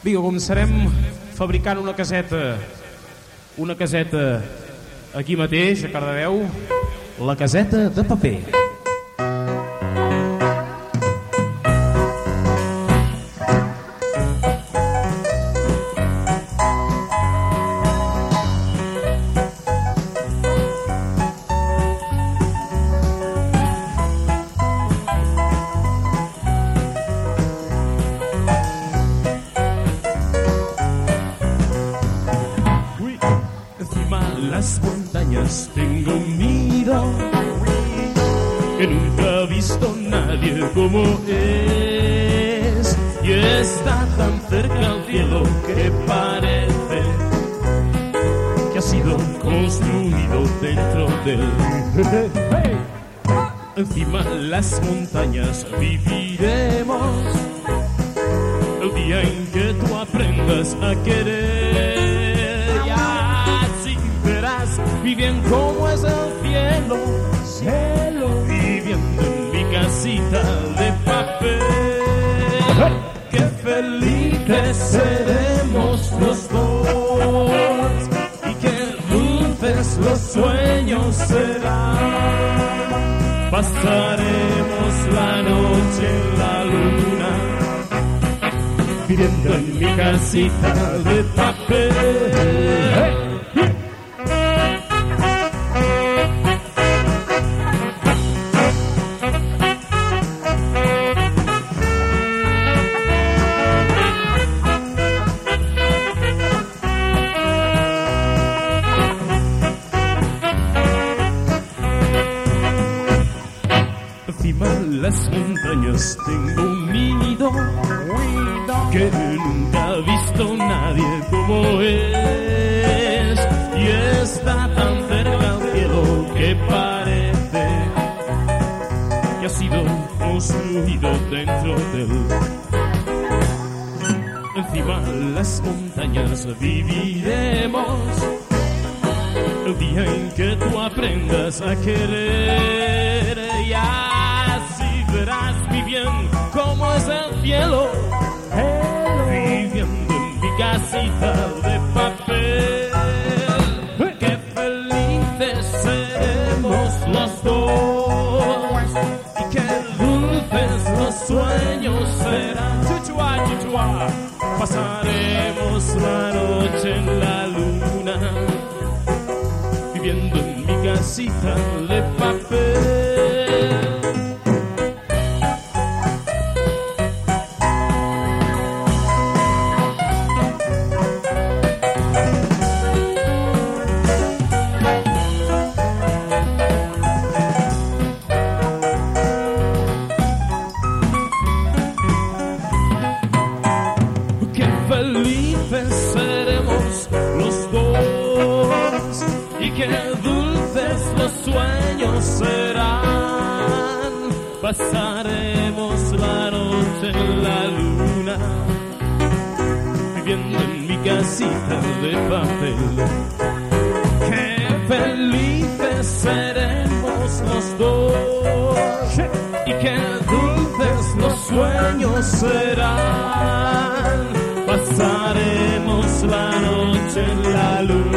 Vinga, començarem fabricant una caseta. Una caseta aquí mateix, a Cardedeu. La caseta de paper. Tengo nido que nunca ha visto nadie como es. Y está tan cerca al cielo que parece que ha sido construido dentro del encima las montañas viviremos. El día en que tú aprendas a querer. Bien cómo es el cielo, cielo, viviendo en mi casita de papel. Qué felices seremos los dos y qué dulces los sueños serán. Pasaremos la noche en la luna viviendo en mi casita de papel. Encima de las montañas tengo un nido que nunca ha visto nadie como es. Y está tan cerca al cielo que parece que ha sido construido dentro del encima de las montañas viviremos. El día en que tú aprendas a querer y así verás muy bien cómo es el cielo viviendo en mi casita de papel. Qué felices seremos los dos. Y qué dulces los sueños serán. Chuchua chuchua pasaremos la noche en la luna viviendo en mi casita de papel. Felices seremos los dos y qué dulces los sueños serán. Pasaremos la noche en la luna viviendo en mi casita de papel. Qué felices seremos los dos y qué dulces los sueños serán. En la luna